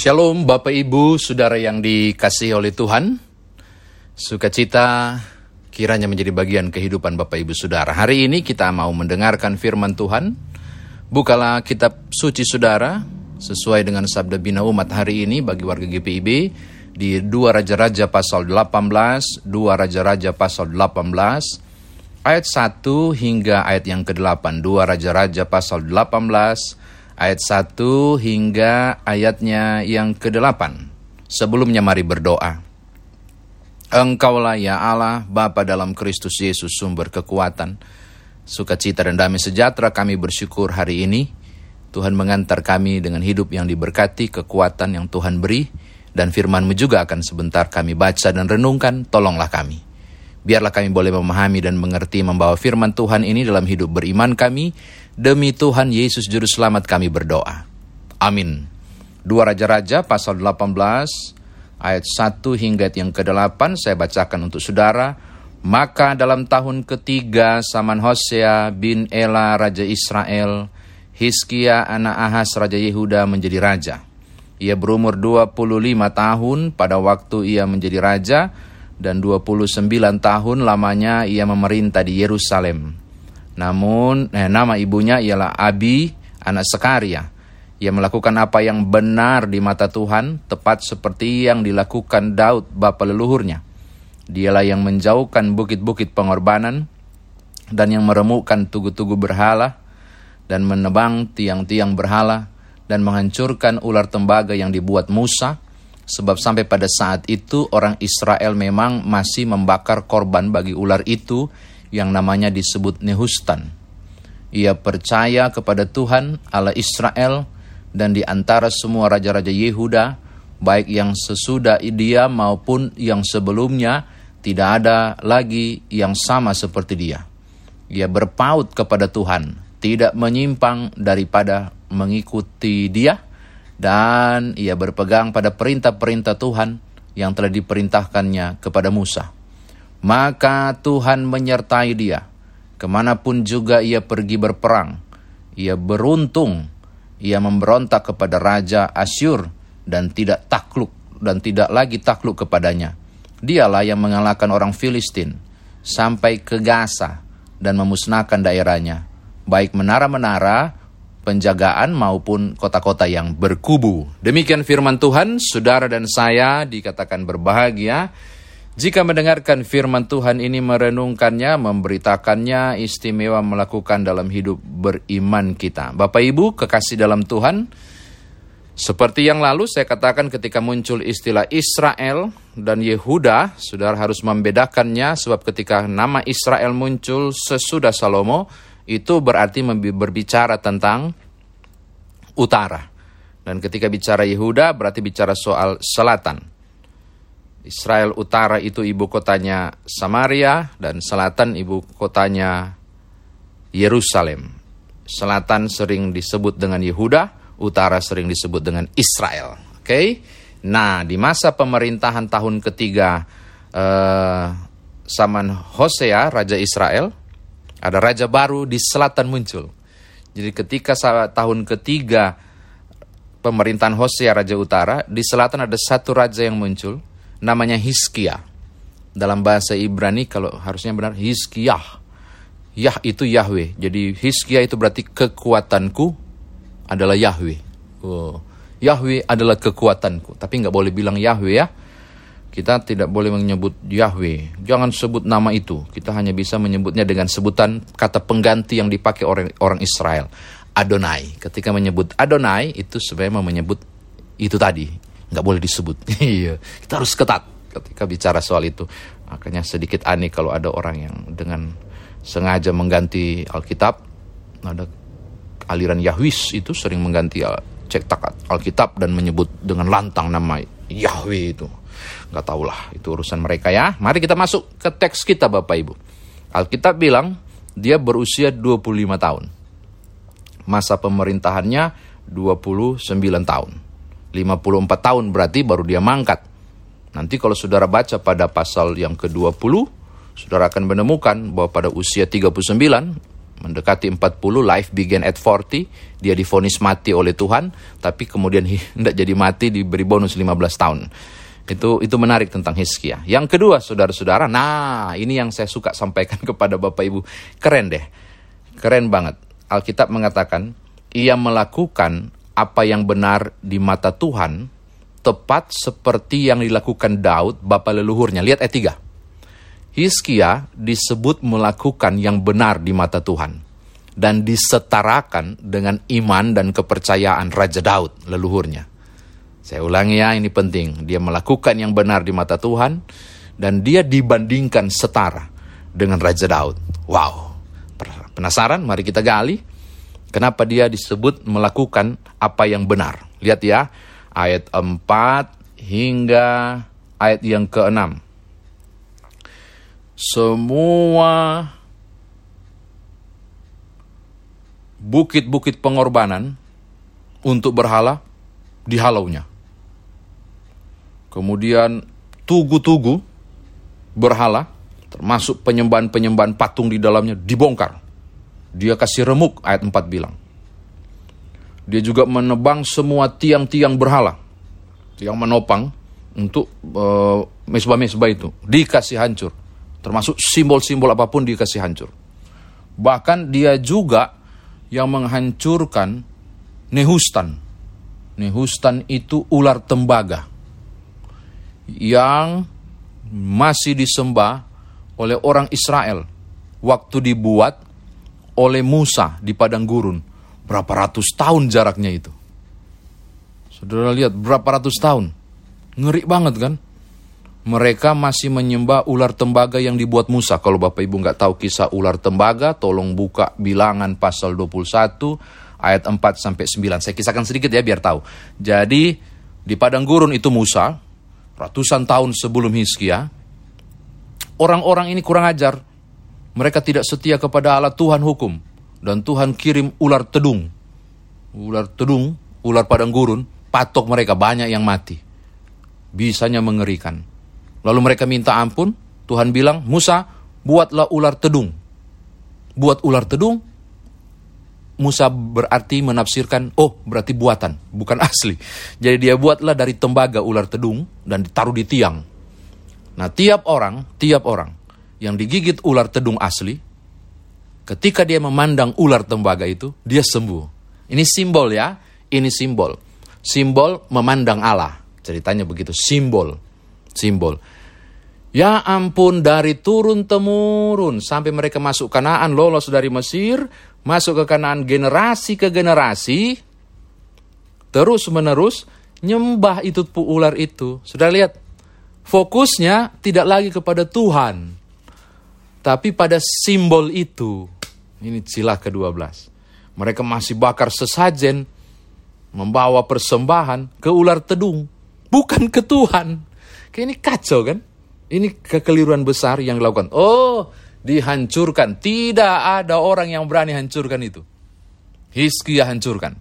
Shalom Bapak Ibu, Saudara yang dikasihi oleh Tuhan. Sukacita kiranya menjadi bagian kehidupan Bapak Ibu Saudara. Hari ini kita mau mendengarkan firman Tuhan. Bukalah kitab suci Saudara sesuai dengan sabda bina umat hari ini bagi warga GPIB di dua Raja-Raja pasal 18, dua Raja-Raja pasal 18, ayat 1 hingga ayat yang ke-8. Dua Raja-Raja pasal 18, ayat 1 hingga ayatnya yang ke-8. Sebelumnya mari berdoa. Engkaulah ya Allah, Bapa dalam Kristus Yesus sumber kekuatan, sukacita dan damai sejahtera kami bersyukur hari ini. Tuhan mengantar kami dengan hidup yang diberkati, kekuatan yang Tuhan beri, dan firman-Mu juga akan sebentar kami baca dan renungkan, tolonglah kami. Biarlah kami boleh memahami dan mengerti membawa firman Tuhan ini dalam hidup beriman kami, Demi Tuhan Yesus Juru Selamat kami berdoa. Amin. Dua Raja-Raja pasal 18 ayat 1 hingga yang ke-8 saya bacakan untuk saudara. Maka dalam tahun ketiga Saman Hosea bin Ela Raja Israel, Hiskia anak Ahas Raja Yehuda menjadi raja. Ia berumur 25 tahun pada waktu ia menjadi raja dan 29 tahun lamanya ia memerintah di Yerusalem. Namun eh, nama ibunya ialah Abi, anak Sekaria. Ia melakukan apa yang benar di mata Tuhan, tepat seperti yang dilakukan Daud, bapa leluhurnya. Dialah yang menjauhkan bukit-bukit pengorbanan dan yang meremukkan tugu-tugu berhala dan menebang tiang-tiang berhala dan menghancurkan ular tembaga yang dibuat Musa, sebab sampai pada saat itu orang Israel memang masih membakar korban bagi ular itu yang namanya disebut Nehustan. Ia percaya kepada Tuhan Allah Israel dan di antara semua raja-raja Yehuda, baik yang sesudah dia maupun yang sebelumnya, tidak ada lagi yang sama seperti dia. Ia berpaut kepada Tuhan, tidak menyimpang daripada mengikuti dia, dan ia berpegang pada perintah-perintah Tuhan yang telah diperintahkannya kepada Musa maka Tuhan menyertai dia. Ke mana pun juga ia pergi berperang, ia beruntung, ia memberontak kepada Raja Asyur dan tidak takluk dan tidak lagi takluk kepadanya. Dialah yang mengalahkan orang Filistin sampai ke Gaza dan memusnahkan daerahnya, baik menara-menara, penjagaan maupun kota-kota yang berkubu. Demikian firman Tuhan, saudara dan saya dikatakan berbahagia jika mendengarkan firman Tuhan ini merenungkannya, memberitakannya, istimewa melakukan dalam hidup beriman kita. Bapak Ibu, kekasih dalam Tuhan, seperti yang lalu saya katakan ketika muncul istilah Israel dan Yehuda, saudara harus membedakannya sebab ketika nama Israel muncul sesudah Salomo, itu berarti berbicara tentang utara. Dan ketika bicara Yehuda berarti bicara soal selatan. Israel utara itu ibu kotanya Samaria dan selatan ibu kotanya Yerusalem. Selatan sering disebut dengan Yehuda, utara sering disebut dengan Israel. Oke. Okay? Nah, di masa pemerintahan tahun ketiga eh, Saman Hosea, raja Israel, ada raja baru di selatan muncul. Jadi ketika tahun ketiga pemerintahan Hosea raja utara, di selatan ada satu raja yang muncul namanya Hiskia. Dalam bahasa Ibrani kalau harusnya benar Hiskiah. Yah itu Yahweh. Jadi Hiskia itu berarti kekuatanku adalah Yahweh. Oh. Yahweh adalah kekuatanku. Tapi nggak boleh bilang Yahweh ya. Kita tidak boleh menyebut Yahweh. Jangan sebut nama itu. Kita hanya bisa menyebutnya dengan sebutan kata pengganti yang dipakai orang orang Israel. Adonai. Ketika menyebut Adonai itu sebenarnya menyebut itu tadi nggak boleh disebut. Iya, kita harus ketat ketika bicara soal itu. Makanya sedikit aneh kalau ada orang yang dengan sengaja mengganti Alkitab, ada aliran Yahwis itu sering mengganti cetak Alkitab dan menyebut dengan lantang nama Yahweh itu. Nggak tahulah, itu urusan mereka ya. Mari kita masuk ke teks kita Bapak Ibu. Alkitab bilang dia berusia 25 tahun. Masa pemerintahannya 29 tahun. 54 tahun berarti baru dia mangkat. Nanti kalau saudara baca pada pasal yang ke-20, saudara akan menemukan bahwa pada usia 39, mendekati 40, life began at 40, dia difonis mati oleh Tuhan, tapi kemudian tidak jadi mati diberi bonus 15 tahun. Itu itu menarik tentang Hizkia. Yang kedua, saudara-saudara, nah ini yang saya suka sampaikan kepada Bapak Ibu. Keren deh. Keren banget. Alkitab mengatakan, ia melakukan apa yang benar di mata Tuhan, tepat seperti yang dilakukan Daud, bapak leluhurnya. Lihat ayat 3. Hizkia disebut melakukan yang benar di mata Tuhan dan disetarakan dengan iman dan kepercayaan Raja Daud leluhurnya. Saya ulangi ya, ini penting. Dia melakukan yang benar di mata Tuhan dan dia dibandingkan setara dengan Raja Daud. Wow. Penasaran? Mari kita gali. Kenapa dia disebut melakukan apa yang benar? Lihat ya, ayat 4 hingga ayat yang ke-6 semua bukit-bukit pengorbanan untuk berhala dihalaunya. Kemudian tugu-tugu berhala, termasuk penyembahan-penyembahan patung di dalamnya dibongkar. Dia kasih remuk, ayat 4 bilang. Dia juga menebang semua tiang-tiang berhala yang menopang untuk uh, mesbah-mesbah itu. Dikasih hancur. Termasuk simbol-simbol apa pun dikasih hancur. Bahkan dia juga yang menghancurkan Nehustan. Nehustan itu ular tembaga yang masih disembah oleh orang Israel waktu dibuat oleh Musa di padang gurun. Berapa ratus tahun jaraknya itu. Saudara lihat berapa ratus tahun. Ngeri banget kan? mereka masih menyembah ular tembaga yang dibuat Musa. Kalau Bapak Ibu nggak tahu kisah ular tembaga, tolong buka bilangan pasal 21 ayat 4 sampai 9. Saya kisahkan sedikit ya biar tahu. Jadi di padang gurun itu Musa, ratusan tahun sebelum Hizkia, orang-orang ini kurang ajar. Mereka tidak setia kepada Allah Tuhan hukum. Dan Tuhan kirim ular tedung. Ular tedung, ular padang gurun, patok mereka banyak yang mati. Bisanya mengerikan. Lalu mereka minta ampun, Tuhan bilang, Musa, buatlah ular tedung. Buat ular tedung, Musa berarti menafsirkan, oh berarti buatan, bukan asli. Jadi dia buatlah dari tembaga ular tedung dan ditaruh di tiang. Nah tiap orang, tiap orang yang digigit ular tedung asli, ketika dia memandang ular tembaga itu, dia sembuh. Ini simbol ya, ini simbol. Simbol memandang Allah. Ceritanya begitu, simbol simbol. Ya ampun dari turun temurun sampai mereka masuk Kanaan lolos dari Mesir, masuk ke Kanaan generasi ke generasi terus menerus nyembah itu ular itu. Sudah lihat fokusnya tidak lagi kepada Tuhan tapi pada simbol itu. Ini silah ke-12. Mereka masih bakar sesajen membawa persembahan ke ular tedung, bukan ke Tuhan. Kayak ini kacau kan? Ini kekeliruan besar yang dilakukan. Oh, dihancurkan. Tidak ada orang yang berani hancurkan itu. Hizkia hancurkan.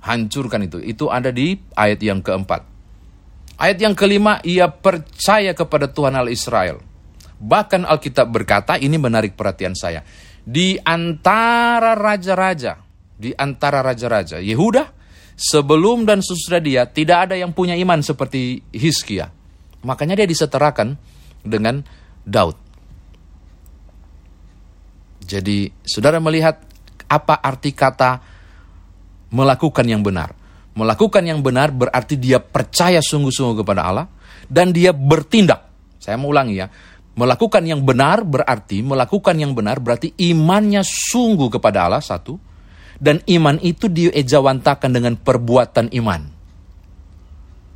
Hancurkan itu. Itu ada di ayat yang keempat. Ayat yang kelima, ia percaya kepada Tuhan Allah Israel. Bahkan Alkitab berkata, ini menarik perhatian saya. Di antara raja-raja, di antara raja-raja, Yehuda, sebelum dan sesudah dia, tidak ada yang punya iman seperti Hizkia Makanya dia disetarakan dengan Daud. Jadi saudara melihat apa arti kata melakukan yang benar. Melakukan yang benar berarti dia percaya sungguh-sungguh kepada Allah dan dia bertindak. Saya mau ulangi ya. Melakukan yang benar berarti melakukan yang benar berarti imannya sungguh kepada Allah satu dan iman itu diejawantakan dengan perbuatan iman.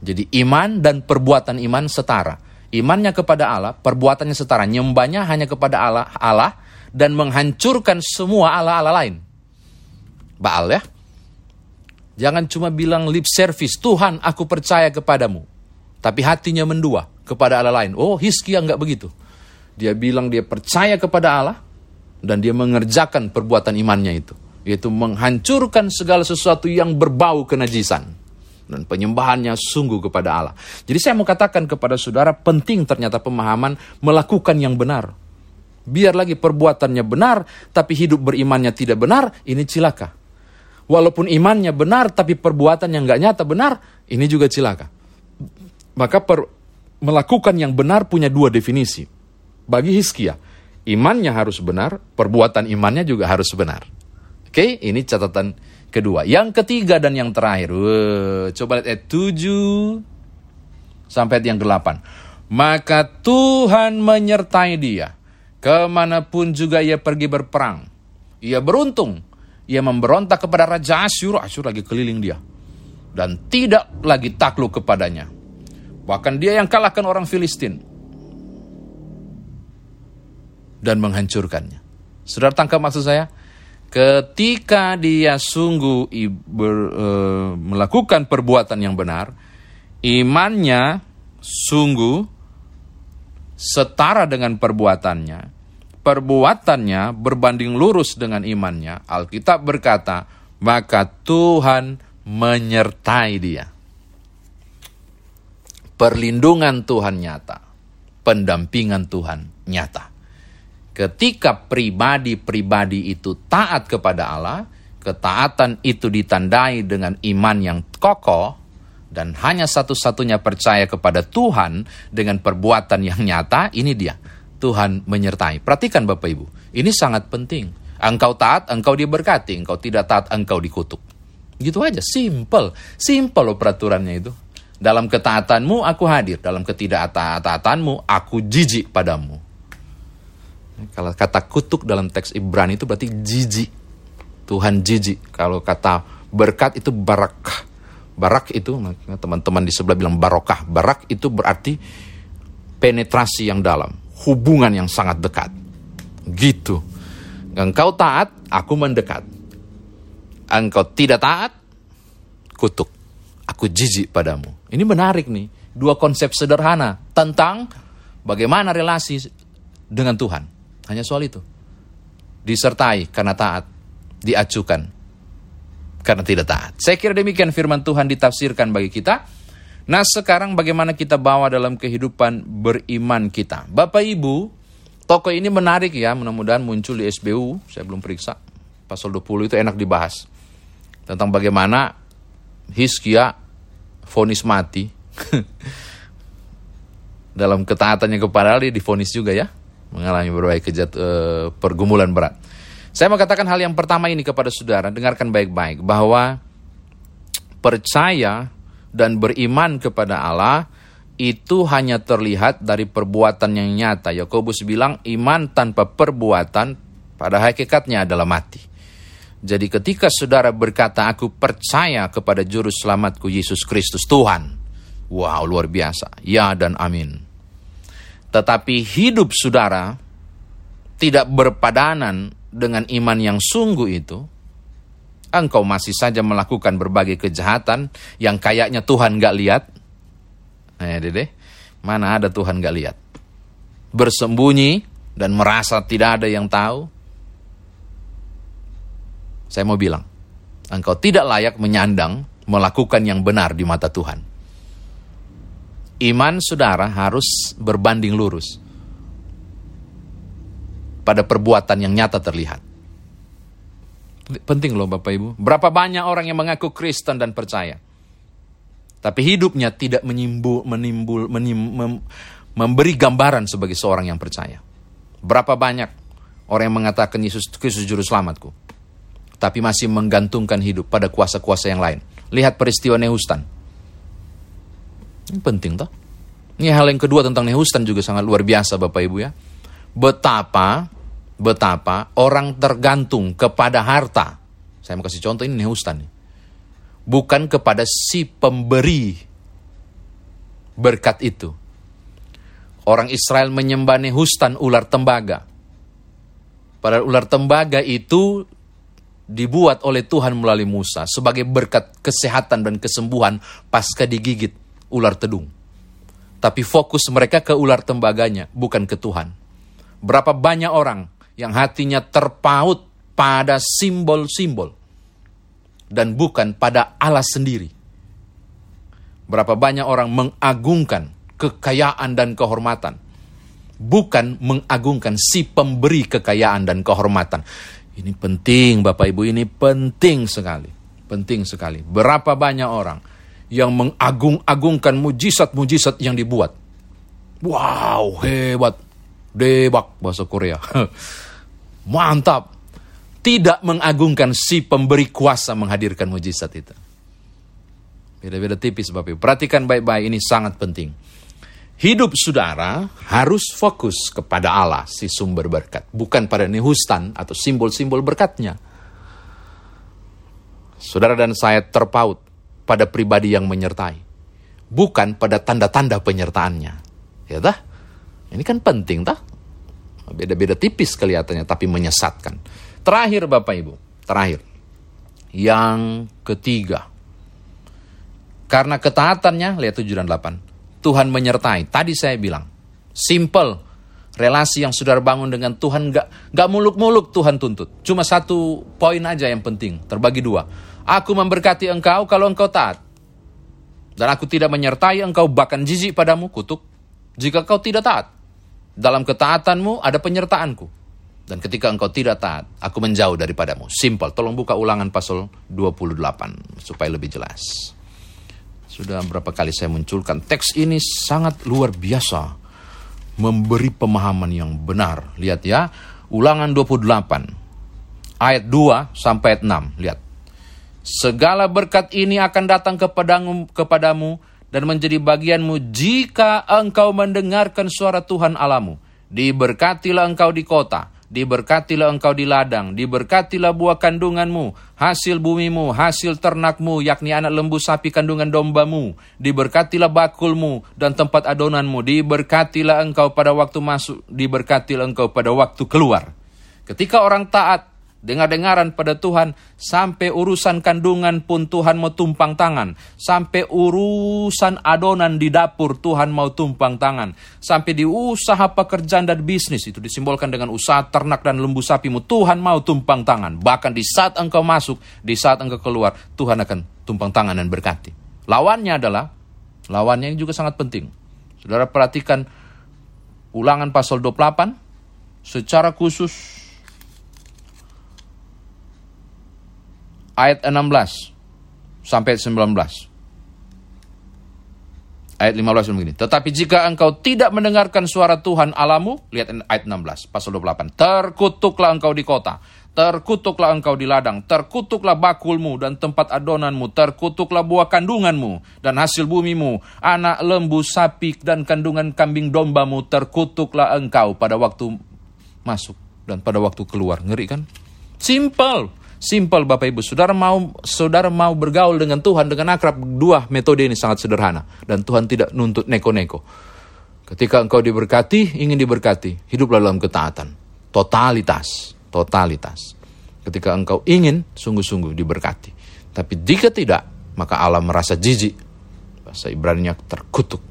Jadi iman dan perbuatan iman setara. Imannya kepada Allah, perbuatannya setara. Nyembahnya hanya kepada Allah, Allah dan menghancurkan semua Allah-Allah lain. Baal ya. Jangan cuma bilang lip service, Tuhan aku percaya kepadamu. Tapi hatinya mendua kepada Allah lain. Oh Hizkia nggak begitu. Dia bilang dia percaya kepada Allah dan dia mengerjakan perbuatan imannya itu. Yaitu menghancurkan segala sesuatu yang berbau kenajisan dan penyembahannya sungguh kepada Allah. Jadi saya mau katakan kepada saudara penting ternyata pemahaman melakukan yang benar. Biar lagi perbuatannya benar, tapi hidup berimannya tidak benar, ini cilaka. Walaupun imannya benar, tapi perbuatan yang nggak nyata benar, ini juga cilaka. Maka per, melakukan yang benar punya dua definisi. Bagi Hiskia, imannya harus benar, perbuatan imannya juga harus benar. Oke, ini catatan kedua. Yang ketiga dan yang terakhir, coba lihat ayat 7 sampai yang 8. Maka Tuhan menyertai dia, ke mana pun juga ia pergi berperang. Ia beruntung, ia memberontak kepada Raja Asyur, Asyur lagi keliling dia. Dan tidak lagi takluk kepadanya. Bahkan dia yang kalahkan orang Filistin. Dan menghancurkannya. Saudara tangkap maksud saya? Ketika dia sungguh ber, e, melakukan perbuatan yang benar, imannya sungguh setara dengan perbuatannya, perbuatannya berbanding lurus dengan imannya, Alkitab berkata, maka Tuhan menyertai dia perlindungan Tuhan nyata, pendampingan Tuhan nyata. Ketika pribadi-pribadi itu taat kepada Allah, ketaatan itu ditandai dengan iman yang kokoh, dan hanya satu-satunya percaya kepada Tuhan dengan perbuatan yang nyata, ini dia. Tuhan menyertai. Perhatikan Bapak Ibu, ini sangat penting. Engkau taat, engkau diberkati. Engkau tidak taat, engkau dikutuk. Gitu aja, simple. Simple loh peraturannya itu. Dalam ketaatanmu aku hadir, dalam ketidaktaatanmu aku jijik padamu. Kalau kata kutuk dalam teks Ibrani itu berarti jijik. Tuhan jijik. Kalau kata berkat itu barak. Barak itu teman-teman di sebelah bilang barokah. Barak itu berarti penetrasi yang dalam, hubungan yang sangat dekat. Gitu. Engkau taat, aku mendekat. Engkau tidak taat, kutuk aku jijik padamu. Ini menarik nih, dua konsep sederhana tentang bagaimana relasi dengan Tuhan. Hanya soal itu. Disertai karena taat, diacukan karena tidak taat. Saya kira demikian firman Tuhan ditafsirkan bagi kita. Nah sekarang bagaimana kita bawa dalam kehidupan beriman kita. Bapak Ibu, toko ini menarik ya, mudah-mudahan muncul di SBU, saya belum periksa. Pasal 20 itu enak dibahas. Tentang bagaimana Hiskia vonis mati. Dalam ketaatannya kepada dia difonis juga ya. Mengalami berbagai kejat, uh, pergumulan berat. Saya mau katakan hal yang pertama ini kepada saudara, dengarkan baik-baik bahwa percaya dan beriman kepada Allah itu hanya terlihat dari perbuatan yang nyata. Yakobus bilang iman tanpa perbuatan pada hakikatnya adalah mati. Jadi ketika saudara berkata, aku percaya kepada juru selamatku Yesus Kristus Tuhan. Wow, luar biasa. Ya dan amin. Tetapi hidup saudara tidak berpadanan dengan iman yang sungguh itu, engkau masih saja melakukan berbagai kejahatan yang kayaknya Tuhan gak lihat. Nah, dede, mana ada Tuhan gak lihat? Bersembunyi dan merasa tidak ada yang tahu, saya mau bilang, engkau tidak layak menyandang melakukan yang benar di mata Tuhan. Iman saudara harus berbanding lurus pada perbuatan yang nyata terlihat. Penting loh Bapak Ibu. Berapa banyak orang yang mengaku Kristen dan percaya. Tapi hidupnya tidak menimbul, menimbul, menim, mem, memberi gambaran sebagai seorang yang percaya. Berapa banyak orang yang mengatakan Yesus Kristus Juru Selamatku tapi masih menggantungkan hidup pada kuasa-kuasa yang lain. Lihat peristiwa Nehustan. Ini penting toh. Ini hal yang kedua tentang Nehustan juga sangat luar biasa Bapak Ibu ya. Betapa betapa orang tergantung kepada harta. Saya mau kasih contoh ini Nehustan. Bukan kepada si pemberi berkat itu. Orang Israel menyembah Nehustan ular tembaga. Padahal ular tembaga itu dibuat oleh Tuhan melalui Musa sebagai berkat kesehatan dan kesembuhan pasca digigit ular tedung. Tapi fokus mereka ke ular tembaganya, bukan ke Tuhan. Berapa banyak orang yang hatinya terpaut pada simbol-simbol dan bukan pada Allah sendiri. Berapa banyak orang mengagungkan kekayaan dan kehormatan, bukan mengagungkan si pemberi kekayaan dan kehormatan. Ini penting Bapak Ibu, ini penting sekali. Penting sekali. Berapa banyak orang yang mengagung-agungkan mujizat-mujizat yang dibuat. Wow, hebat. Debak bahasa Korea. Mantap. Tidak mengagungkan si pemberi kuasa menghadirkan mujizat itu. Beda-beda tipis Bapak. Perhatikan baik-baik ini sangat penting. Hidup saudara harus fokus kepada Allah, si sumber berkat. Bukan pada nihustan atau simbol-simbol berkatnya. Saudara dan saya terpaut pada pribadi yang menyertai. Bukan pada tanda-tanda penyertaannya. Ya dah? Ini kan penting tak? Beda-beda tipis kelihatannya tapi menyesatkan. Terakhir Bapak Ibu, terakhir. Yang ketiga. Karena ketaatannya, lihat 7 dan 8 Tuhan menyertai. Tadi saya bilang, simple. Relasi yang saudara bangun dengan Tuhan gak, gak muluk-muluk Tuhan tuntut. Cuma satu poin aja yang penting, terbagi dua. Aku memberkati engkau kalau engkau taat. Dan aku tidak menyertai engkau bahkan jijik padamu, kutuk. Jika kau tidak taat. Dalam ketaatanmu ada penyertaanku. Dan ketika engkau tidak taat, aku menjauh daripadamu. Simple. Tolong buka ulangan pasal 28 supaya lebih jelas. Sudah berapa kali saya munculkan teks ini sangat luar biasa. Memberi pemahaman yang benar. Lihat ya, ulangan 28. Ayat 2 sampai ayat 6. Lihat. Segala berkat ini akan datang kepadamu, kepadamu dan menjadi bagianmu jika engkau mendengarkan suara Tuhan Alamu. Diberkatilah engkau di kota Diberkatilah engkau di ladang, diberkatilah buah kandunganmu, hasil bumimu, hasil ternakmu, yakni anak lembu sapi kandungan dombamu, diberkatilah bakulmu dan tempat adonanmu, diberkatilah engkau pada waktu masuk, diberkatilah engkau pada waktu keluar. Ketika orang taat, dengar-dengaran pada Tuhan, sampai urusan kandungan pun Tuhan mau tumpang tangan, sampai urusan adonan di dapur Tuhan mau tumpang tangan, sampai di usaha pekerjaan dan bisnis itu disimbolkan dengan usaha ternak dan lembu sapimu, Tuhan mau tumpang tangan. Bahkan di saat engkau masuk, di saat engkau keluar, Tuhan akan tumpang tangan dan berkati. Lawannya adalah, lawannya yang juga sangat penting. Saudara perhatikan ulangan pasal 28, secara khusus ayat 16 sampai 19. Ayat 15 begini. Tetapi jika engkau tidak mendengarkan suara Tuhan alamu, lihat ayat 16, pasal 28. Terkutuklah engkau di kota, terkutuklah engkau di ladang, terkutuklah bakulmu dan tempat adonanmu, terkutuklah buah kandunganmu dan hasil bumimu, anak lembu, sapi dan kandungan kambing dombamu, terkutuklah engkau pada waktu masuk dan pada waktu keluar. Ngeri kan? Simple. Simpel Bapak Ibu, saudara mau saudara mau bergaul dengan Tuhan dengan akrab, dua metode ini sangat sederhana dan Tuhan tidak nuntut neko-neko. Ketika engkau diberkati, ingin diberkati, hiduplah dalam ketaatan. Totalitas, totalitas. Ketika engkau ingin sungguh-sungguh diberkati. Tapi jika tidak, maka Allah merasa jijik. Bahasa Ibrani terkutuk.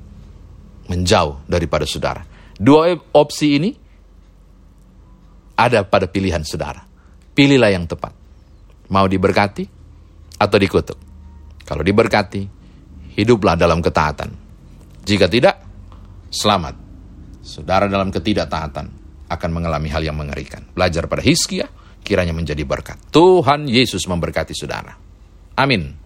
Menjauh daripada saudara. Dua opsi ini ada pada pilihan saudara. Pilihlah yang tepat. Mau diberkati atau dikutuk? Kalau diberkati, hiduplah dalam ketaatan. Jika tidak, selamat. Saudara dalam ketidaktaatan akan mengalami hal yang mengerikan. Belajar pada Hizkia, kiranya menjadi berkat. Tuhan Yesus memberkati saudara. Amin.